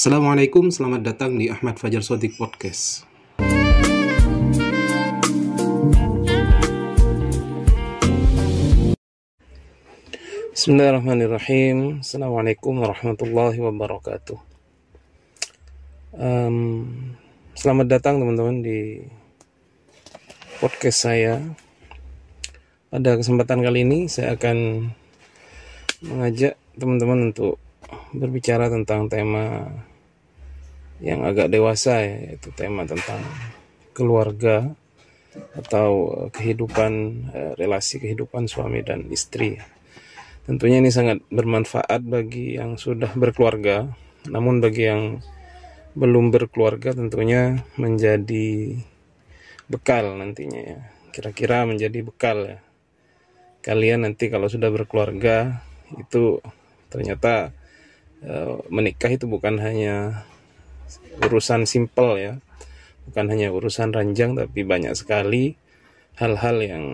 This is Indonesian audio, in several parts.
Assalamualaikum, selamat datang di Ahmad Fajar Sodik Podcast. Bismillahirrahmanirrahim. Assalamualaikum warahmatullahi wabarakatuh. Um, selamat datang teman-teman di podcast saya. Pada kesempatan kali ini saya akan mengajak teman-teman untuk berbicara tentang tema yang agak dewasa ya, yaitu tema tentang keluarga atau kehidupan eh, relasi kehidupan suami dan istri. Tentunya ini sangat bermanfaat bagi yang sudah berkeluarga, namun bagi yang belum berkeluarga tentunya menjadi bekal nantinya ya. Kira-kira menjadi bekal ya. Kalian nanti kalau sudah berkeluarga itu ternyata e, menikah itu bukan hanya urusan simpel ya. Bukan hanya urusan ranjang tapi banyak sekali hal-hal yang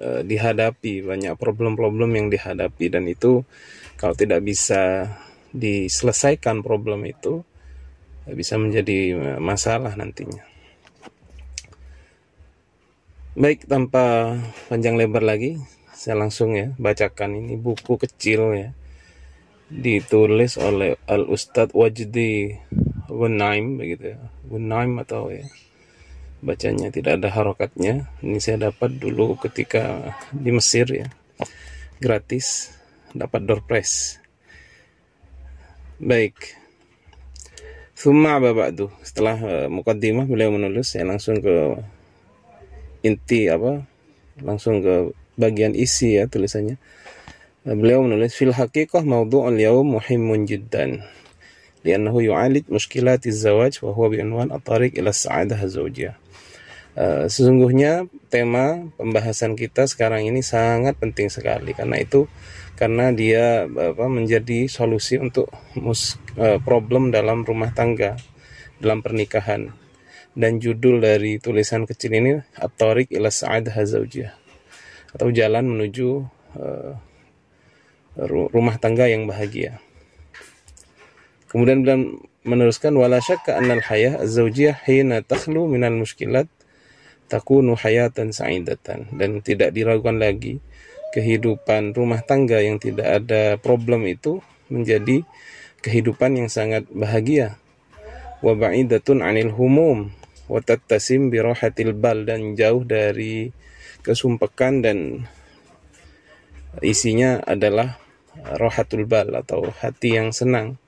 uh, dihadapi, banyak problem-problem yang dihadapi dan itu kalau tidak bisa diselesaikan problem itu bisa menjadi eh, masalah nantinya. Baik, tanpa panjang lebar lagi, saya langsung ya bacakan ini buku kecil ya ditulis oleh Al Ustadz Wajdi Wenaim begitu ya. Wenaim atau ya bacanya tidak ada harokatnya. Ini saya dapat dulu ketika di Mesir ya. Gratis dapat door prize. Baik. Thumma ba'du setelah uh, mukaddimah beliau menulis saya langsung ke inti apa langsung ke bagian isi ya tulisannya. Uh, beliau menulis fil haqiqah mawdu'ul yaum muhimmun jiddan yu'alij mushkilatiz zawaj wa huwa bi'unwan at-tariq ila as-sa'adah az-zawjiyah Uh, sesungguhnya tema pembahasan kita sekarang ini sangat penting sekali. Karena itu karena dia apa, menjadi solusi untuk mus, uh, problem dalam rumah tangga dalam pernikahan. Dan judul dari tulisan kecil ini At-Tariq ila Sa'adah atau jalan menuju uh, rumah tangga yang bahagia. Kemudian beliau meneruskan wala syakka annal hayah az-zawjiyah hina takhlu minal mushkilat takunu hayatan sa'idatan. Dan tidak diragukan lagi kehidupan rumah tangga yang tidak ada problem itu menjadi kehidupan yang sangat bahagia. Wa ba'idatun 'anil humum wa tattasim bi rahatil bal. Dan jauh dari kesumpekan dan isinya adalah rohatul bal atau hati yang senang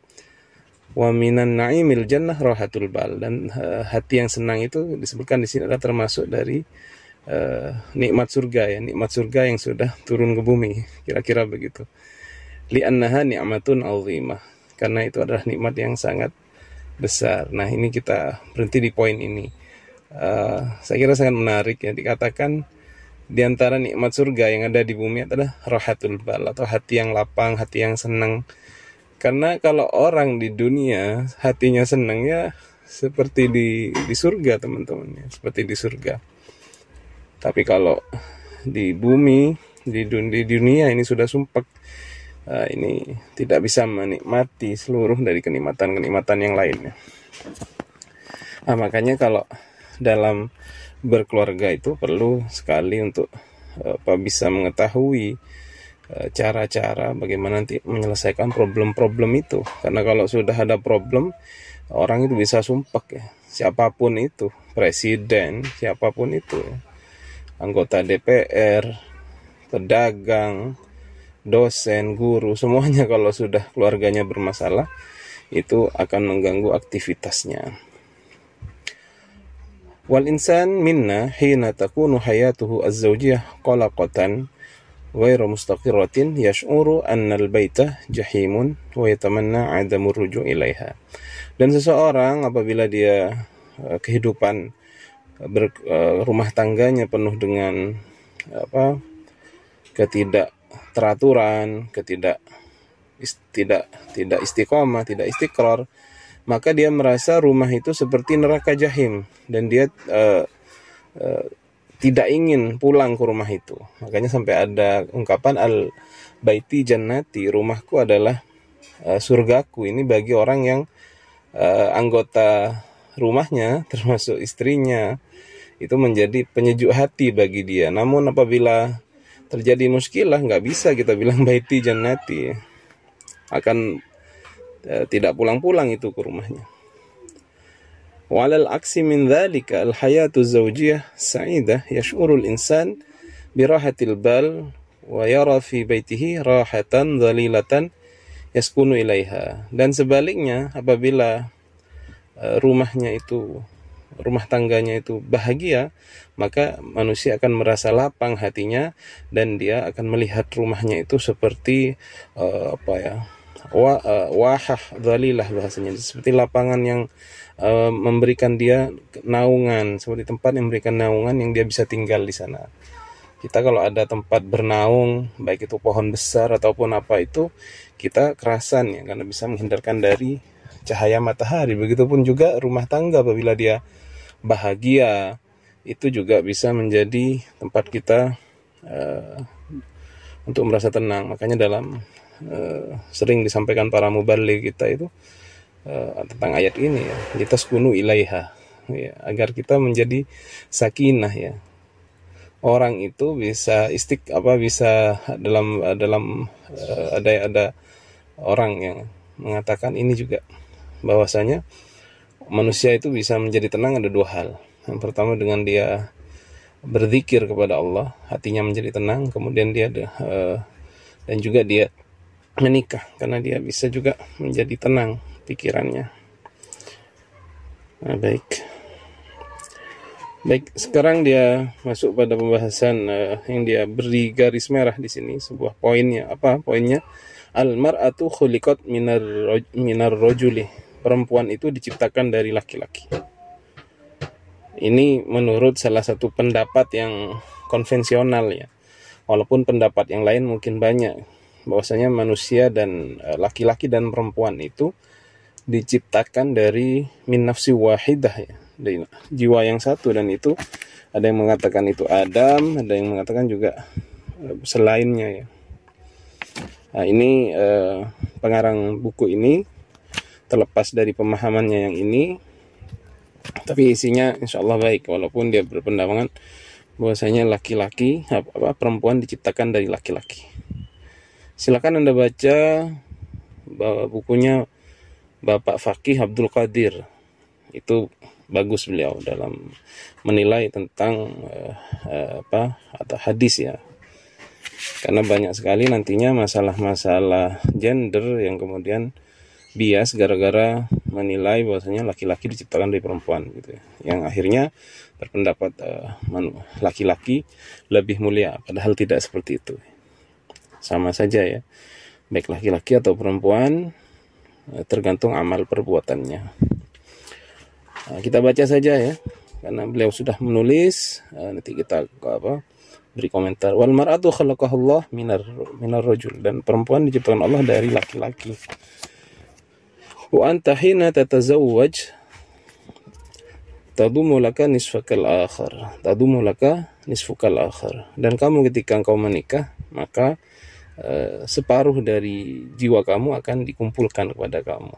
wa minan naimil jannah rohatul bal. Dan uh, hati yang senang itu disebutkan di sini adalah termasuk dari uh, nikmat surga ya. Nikmat surga yang sudah turun ke bumi. Kira-kira begitu. Li'annaha ni'matun azimah. Karena itu adalah nikmat yang sangat besar. Nah ini kita berhenti di poin ini. Uh, saya kira sangat menarik ya dikatakan di antara nikmat surga yang ada di bumi adalah rohatul bal atau hati yang lapang hati yang senang karena kalau orang di dunia hatinya senang ya seperti di di surga teman-teman ya, seperti di surga. Tapi kalau di bumi di dunia, di dunia ini sudah sumpah uh, ini tidak bisa menikmati seluruh dari kenikmatan-kenikmatan yang lainnya. Nah, makanya kalau dalam berkeluarga itu perlu sekali untuk apa bisa mengetahui cara-cara bagaimana nanti menyelesaikan problem-problem itu. Karena kalau sudah ada problem orang itu bisa sumpah ya. Siapa pun itu presiden siapa pun itu ya. anggota DPR pedagang dosen guru semuanya kalau sudah keluarganya bermasalah itu akan mengganggu aktivitasnya. Wal insan minna hina takunu hayatuhu az-zawjiyah qalaqatan غير مستقرة يشعر أن البيت جحيم ويتمنى عدم الرجوع إليها dan seseorang apabila dia uh, kehidupan ber, uh, rumah tangganya penuh dengan apa ketidakteraturan, ketidak is, tidak tidak istiqomah, tidak istiqrar, maka dia merasa rumah itu seperti neraka jahim dan dia uh, uh, tidak ingin pulang ke rumah itu. Makanya sampai ada ungkapan al baiti jannati, rumahku adalah uh, surgaku. Ini bagi orang yang uh, anggota rumahnya termasuk istrinya itu menjadi penyejuk hati bagi dia. Namun apabila terjadi muskilah nggak bisa kita bilang baiti jannati akan uh, tidak pulang-pulang itu ke rumahnya. Aksi min dhalika al-hayatu zawjiyah sa'idah yash'urul insan birahatil bal wa yara fi baitihi rahatan dhalilatan yaskunu ilaiha. Dan sebaliknya apabila uh, rumahnya itu rumah tangganya itu bahagia, maka manusia akan merasa lapang hatinya dan dia akan melihat rumahnya itu seperti uh, apa ya? Wa, uh, wahah dhalilah bahasanya seperti lapangan yang uh, memberikan dia naungan seperti tempat yang memberikan naungan yang dia bisa tinggal di sana. Kita kalau ada tempat bernaung baik itu pohon besar ataupun apa itu kita kerasan ya karena bisa menghindarkan dari cahaya matahari. Begitupun juga rumah tangga apabila dia bahagia itu juga bisa menjadi tempat kita uh, untuk merasa tenang. Makanya dalam uh, sering disampaikan para mubalik kita itu uh, tentang ayat ini ya. Kita sekunu ilaiha. Ya, agar kita menjadi sakinah ya. Orang itu bisa istik apa bisa dalam dalam uh, ada ada orang yang mengatakan ini juga. Bahwasanya manusia itu bisa menjadi tenang ada dua hal. Yang pertama dengan dia berzikir kepada Allah, hatinya menjadi tenang, kemudian dia uh, dan juga dia menikah. Karena dia bisa juga menjadi tenang pikirannya. Nah, baik. Baik, sekarang dia masuk pada pembahasan uh, yang dia beri garis merah di sini sebuah poinnya. Apa poinnya? Al mar'atu khuliqat minar minar rojuli. Perempuan itu diciptakan dari laki-laki. Ini menurut salah satu pendapat yang konvensional ya. Walaupun pendapat yang lain mungkin banyak bahwasanya manusia dan eh, laki-laki dan perempuan itu diciptakan dari min nafsi wahidah ya dari jiwa yang satu dan itu ada yang mengatakan itu Adam, ada yang mengatakan juga uh, selainnya ya. Nah, ini uh, pengarang buku ini terlepas dari pemahamannya yang ini tapi isinya insya Allah baik walaupun dia berpendapat bahwasanya laki-laki apa, apa perempuan diciptakan dari laki-laki. Silakan Anda baca bukunya Bapak Fakih Abdul Qadir. Itu bagus beliau dalam menilai tentang uh, uh, apa atau hadis ya karena banyak sekali nantinya masalah-masalah gender yang kemudian bias gara-gara menilai bahwasanya laki-laki diciptakan dari perempuan gitu ya. yang akhirnya berpendapat laki laki-laki lebih mulia padahal tidak seperti itu sama saja ya baik laki-laki atau perempuan tergantung amal perbuatannya Nah, kita baca saja ya, karena beliau sudah menulis. Nah, nanti kita apa beri komentar. Wal mar'atu khalaqahallah minar minar rajul dan perempuan diciptakan Allah dari laki-laki. Wa anta hina tatazawwaj tadumu laka nisfakal akhar. Tadumu laka nisfukal akhar. Dan kamu ketika engkau menikah, maka uh, separuh dari jiwa kamu akan dikumpulkan kepada kamu.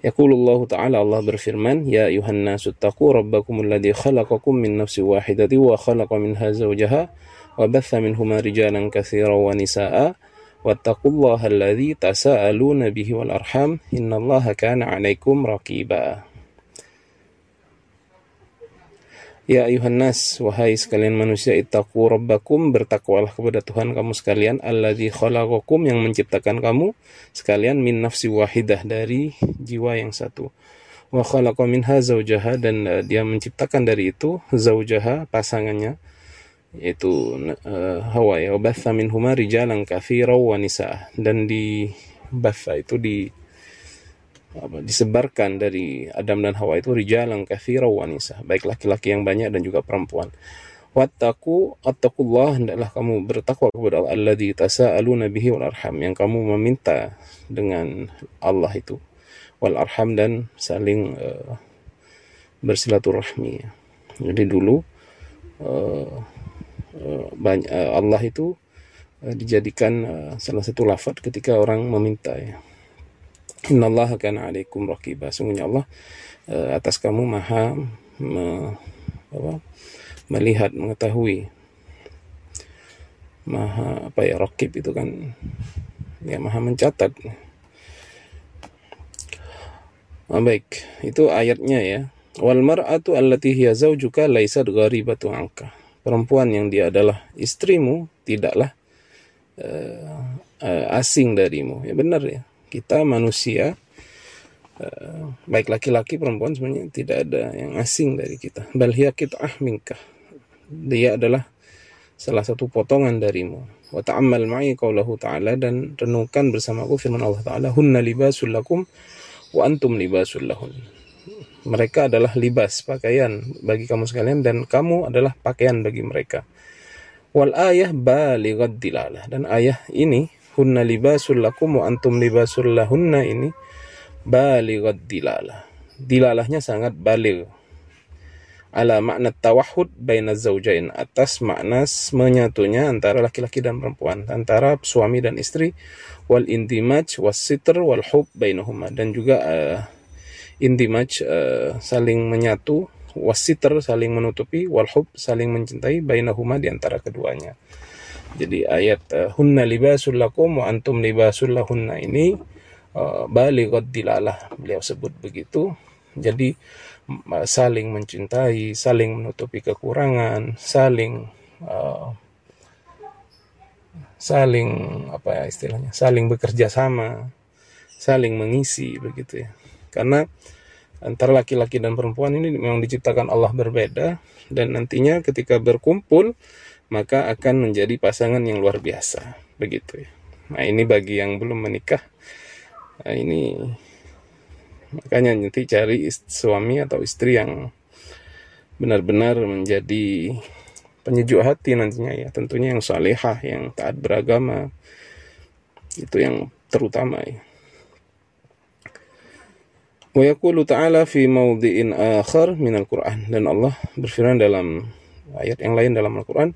Yaqulullahu ta'ala Allah berfirman Ya ayuhan nasu taqu rabbakum alladhi khalaqakum min nafsi wahidati wa khalaqa minha zawjaha wa batha minhuma rijalan kathira wa nisa'a wattaqullaha alladhi tasa'aluna bihi wal arham. Innallaha kana 'alaikum raqiba Ya ayuhan nas, wahai sekalian manusia, ittaqu rabbakum, bertakwalah kepada Tuhan kamu sekalian, alladzi khalaqakum yang menciptakan kamu sekalian min nafsi wahidah dari jiwa yang satu. Wa khalaqa minha zaujaha dan uh, dia menciptakan dari itu zaujaha pasangannya yaitu uh, Hawa ya batha minhuma rijalan katsira wa nisa dan di batha itu di disebarkan dari Adam dan Hawa itu rijalan kathira wa baik laki-laki yang banyak dan juga perempuan. Wattaku attaqullah hendaklah kamu bertakwa kepada Allah alladzi tasaaluna bihi wal arham yang kamu meminta dengan Allah itu wal arham dan saling uh, bersilaturahmi. Jadi dulu uh, banyak, uh, Allah itu uh, dijadikan uh, salah satu lafaz ketika orang meminta ya Innallaha kana alaikum raqiba. Sungguhnya Allah uh, atas kamu maha me, apa, melihat, mengetahui. Maha apa ya raqib itu kan ya maha mencatat. Oh, baik, itu ayatnya ya. Wal mar'atu allati hiya zawjuka laysat gharibatu anka. Perempuan yang dia adalah istrimu tidaklah uh, uh, asing darimu. Ya benar ya kita manusia uh, baik laki-laki perempuan sebenarnya tidak ada yang asing dari kita. Bal hiya ah minka dia adalah salah satu potongan darimu. Wa ta'ammal ma'i qaulahu ta'ala dan renungkan bersamaku firman Allah taala hunna libasul lakum wa antum libasul lahun. Mereka adalah libas pakaian bagi kamu sekalian dan kamu adalah pakaian bagi mereka. Wal ayah balighat dilalah dan ayah ini hunna libasul lakum wa antum libasul lahunna ini balighat dilalah. Dilalahnya sangat balig. Ala makna tawahud baina zaujain atas makna menyatunya antara laki-laki dan perempuan, antara suami dan istri, wal indimaj was sitr wal hub bainahuma dan juga uh, indimaj uh, saling menyatu, wasitr saling menutupi, wal hub saling mencintai bainahuma di antara keduanya. Jadi ayat uh, hunna libasul lakum wa antum libasul lahunna ini uh, balighat dilalah beliau sebut begitu. Jadi uh, saling mencintai, saling menutupi kekurangan, saling saling apa ya istilahnya, saling bekerja sama, saling mengisi begitu ya. Karena antara laki-laki dan perempuan ini memang diciptakan Allah berbeda dan nantinya ketika berkumpul maka akan menjadi pasangan yang luar biasa. Begitu ya. Nah ini bagi yang belum menikah nah, ini makanya nanti cari suami atau istri yang benar-benar menjadi penyejuk hati nantinya ya. Tentunya yang salehah yang taat beragama itu yang terutama ya. Wa yaqulu ta'ala fi mawdi'in akhar minal Qur'an. Dan Allah berfirman dalam ayat yang lain dalam Al-Quran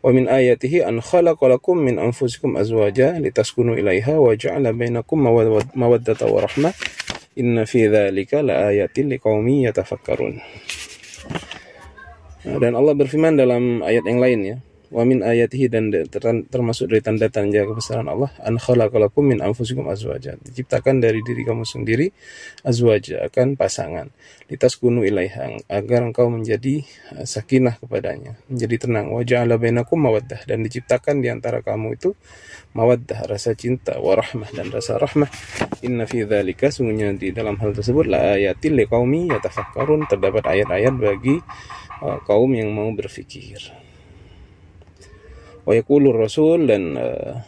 wa min ayatihi an khalaqalakum min anfusikum azwaja litaskunu ilaiha wa ja'ala bainakum mawaddata wa rahmah inna fi dzalika laayatin liqaumin yatafakkarun. Dan Allah berfirman dalam ayat yang lain ya wa min ayatihi dan termasuk dari tanda-tanda kebesaran Allah an khalaqalakum min anfusikum azwaja diciptakan dari diri kamu sendiri azwaja akan pasangan. Litas kunu ilaiha agar engkau menjadi uh, sakinah kepadanya menjadi tenang. Wa ja'ala bainakum mawaddah dan diciptakan di antara kamu itu mawaddah rasa cinta wa rahmah dan rasa rahmah. Inna fi dzalika sungguhnya di dalam hal tersebut la ayatil liqaumi yatafakkarun. Terdapat ayat-ayat bagi uh, kaum yang mau berfikir Wa yaqulur Rasul dan uh,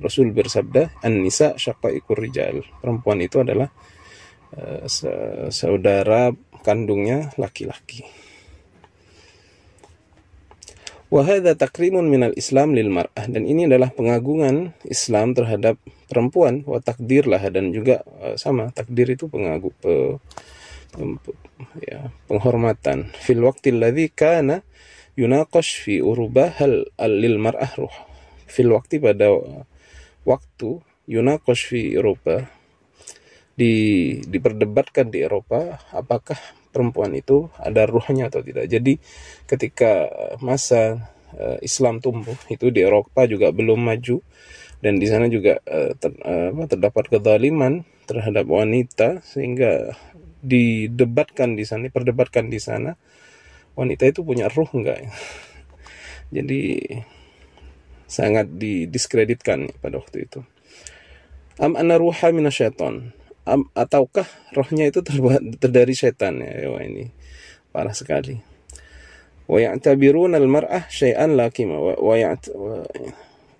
Rasul bersabda, "An-nisa syaqaiqur rijal." Perempuan itu adalah uh, saudara kandungnya laki-laki. Wahada takrimun minal Islam lil mar'ah dan ini adalah pengagungan Islam terhadap perempuan wa takdir lah dan juga uh, sama takdir itu pengagu pe, pe, ya, penghormatan fil waqtil ladzi kana yunaqash fi uruba hal lil mar'ah ruh fil waktu pada waktu yunaqash fi Eropa di diperdebatkan di Eropa apakah perempuan itu ada ruhnya atau tidak. Jadi ketika masa uh, Islam tumbuh itu di Eropa juga belum maju dan di sana juga uh, ter, uh, terdapat kezaliman terhadap wanita sehingga didebatkan di sana, perdebatkan di sana wanita itu punya ruh enggak ya? jadi sangat didiskreditkan pada waktu itu. Am anna ruha minasyaiton am ataukah rohnya itu terbuat dari setan ya Wah, ini parah sekali. Wa ya'tabirun al-mar'ah syai'an lakima wa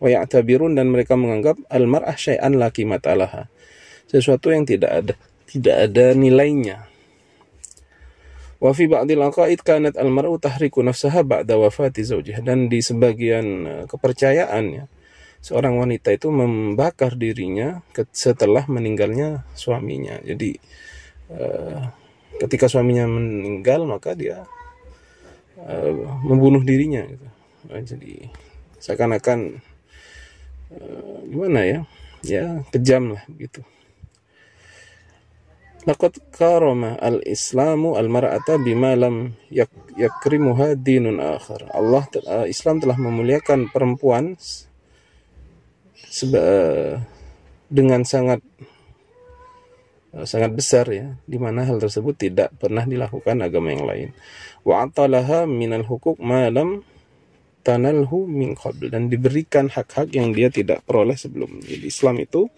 wa ya'tabirun dan mereka menganggap al-mar'ah syai'an lakimat alaha sesuatu yang tidak ada tidak ada nilainya Wa fi ba'dil aqaid kanat al-mar'u tahriku nafsaha ba'da wafati zawjih dan di sebagian eh, kepercayaan ya seorang wanita itu membakar dirinya setelah meninggalnya suaminya. Jadi uh, ketika suaminya meninggal maka dia uh, membunuh dirinya gitu. Jadi seakan-akan gimana ya? Ya kejam lah gitu. Laqad karama al-Islamu al-mar'ata bima lam yak yakrimuha dinun akhar. Allah uh, Islam telah memuliakan perempuan seba, dengan sangat uh, sangat besar ya, di mana hal tersebut tidak pernah dilakukan agama yang lain. Wa atalaha minal hukuk ma lam tanalhu min qabl dan diberikan hak-hak yang dia tidak peroleh sebelum. Jadi Islam itu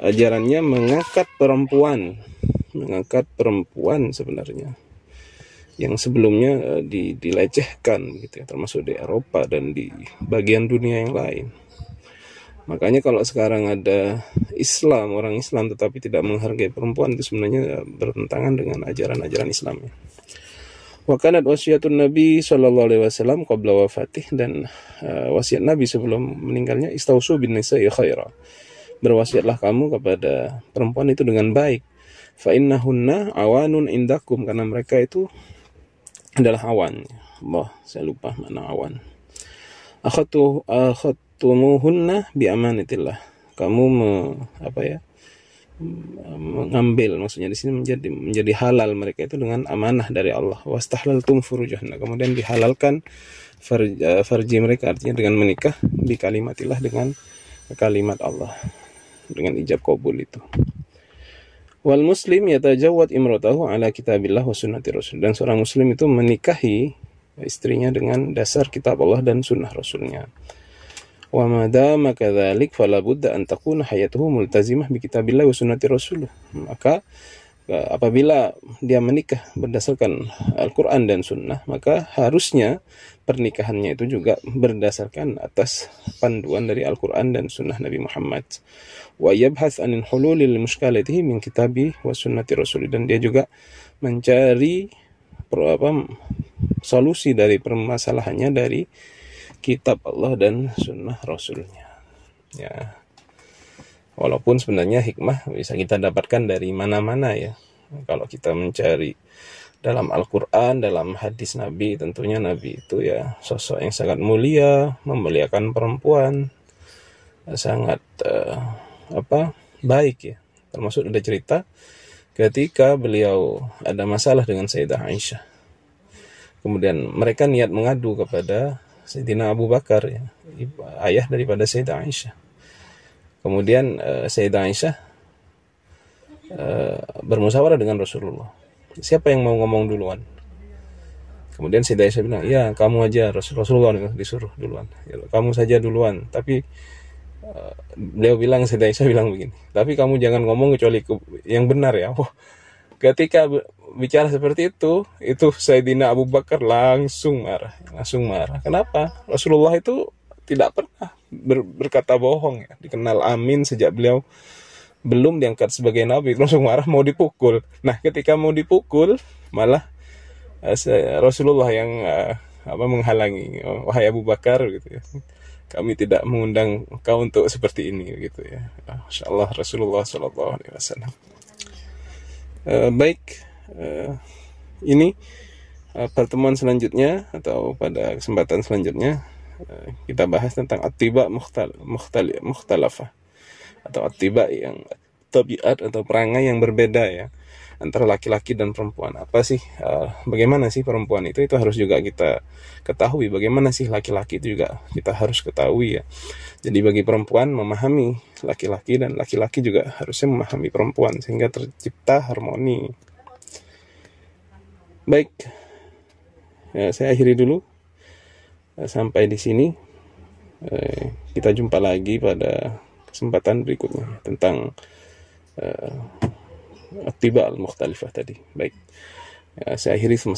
ajarannya mengangkat perempuan mengangkat perempuan sebenarnya yang sebelumnya uh, di, dilecehkan gitu ya termasuk di Eropa dan di bagian dunia yang lain. Makanya kalau sekarang ada Islam, orang Islam tetapi tidak menghargai perempuan itu sebenarnya bertentangan dengan ajaran-ajaran Islam. Wa kanat wasiatun Nabi sallallahu alaihi wasallam qabla wafatih dan uh, wasiat Nabi sebelum meninggalnya istausu bin nisa'i khaira. Berwasiatlah kamu kepada perempuan itu dengan baik fa innahunna awanun indakum karena mereka itu adalah awan. Allah, saya lupa mana awan. Akhatu akhatumuhunna bi amanitillah. Kamu me, apa ya? mengambil maksudnya di sini menjadi menjadi halal mereka itu dengan amanah dari Allah wastahlaltum furujahna kemudian dihalalkan eh, farji mereka artinya dengan menikah di kalimatillah dengan kalimat Allah dengan ijab kabul itu Wal muslim yatajawad imrotahu ala kitabillah wa sunnati rasul. Dan seorang muslim itu menikahi istrinya dengan dasar kitab Allah dan sunnah rasulnya. Wa madama kadzalik fala budda an takuna hayatuhu multazimah bi kitabillah wa sunnati rasul. Maka apabila dia menikah berdasarkan Al-Quran dan Sunnah, maka harusnya pernikahannya itu juga berdasarkan atas panduan dari Al-Quran dan Sunnah Nabi Muhammad. Wa yabhath anil hululil mushkalatihi min kitabi wa sunnati rasul dan dia juga mencari apa, solusi dari permasalahannya dari kitab Allah dan sunnah rasulnya. Ya walaupun sebenarnya hikmah bisa kita dapatkan dari mana-mana ya. Kalau kita mencari dalam Al-Quran, dalam hadis Nabi, tentunya Nabi itu ya sosok yang sangat mulia, memuliakan perempuan, sangat uh, apa baik ya. Termasuk ada cerita ketika beliau ada masalah dengan Sayyidah Aisyah. Kemudian mereka niat mengadu kepada Sayyidina Abu Bakar ya, ayah daripada Sayyidah Aisyah kemudian uh, Sayyidah Aisyah uh, bermusyawarah dengan Rasulullah. Siapa yang mau ngomong duluan? Kemudian Sayyidah Aisyah bilang ya kamu aja Rasulullah disuruh duluan. Ya, kamu saja duluan. Tapi uh, beliau bilang saya bilang begini tapi kamu jangan ngomong kecuali ke, yang benar ya. Oh, ketika bicara seperti itu itu Sayyidina Abu Bakar langsung marah langsung marah. Kenapa? Rasulullah itu tidak pernah ber, berkata bohong ya. Dikenal amin sejak beliau belum diangkat sebagai nabi. Langsung marah mau dipukul. Nah ketika mau dipukul malah uh, Rasulullah yang uh, apa menghalangi oh, wahai Abu Bakar gitu ya. Kami tidak mengundang kau untuk seperti ini gitu ya. Masya Allah Rasulullah Shallallahu Alaihi Wasallam. Uh, baik, uh, ini uh, pertemuan selanjutnya atau pada kesempatan selanjutnya kita bahas tentang atiba mukhtal, mukhtal, mukhtalafah atau atiba yang tabiat atau perangai yang berbeda ya antara laki-laki dan perempuan. Apa sih uh, bagaimana sih perempuan itu itu harus juga kita ketahui bagaimana sih laki-laki itu juga kita harus ketahui ya. Jadi bagi perempuan memahami laki-laki dan laki-laki juga harusnya memahami perempuan sehingga tercipta harmoni. Baik. Ya, saya akhiri dulu sampai di sini. Uh, kita jumpa lagi pada kesempatan berikutnya tentang uh, tiba al-mukhtalifah tadi. Baik. Ya, saya akhiri. Assalamualaikum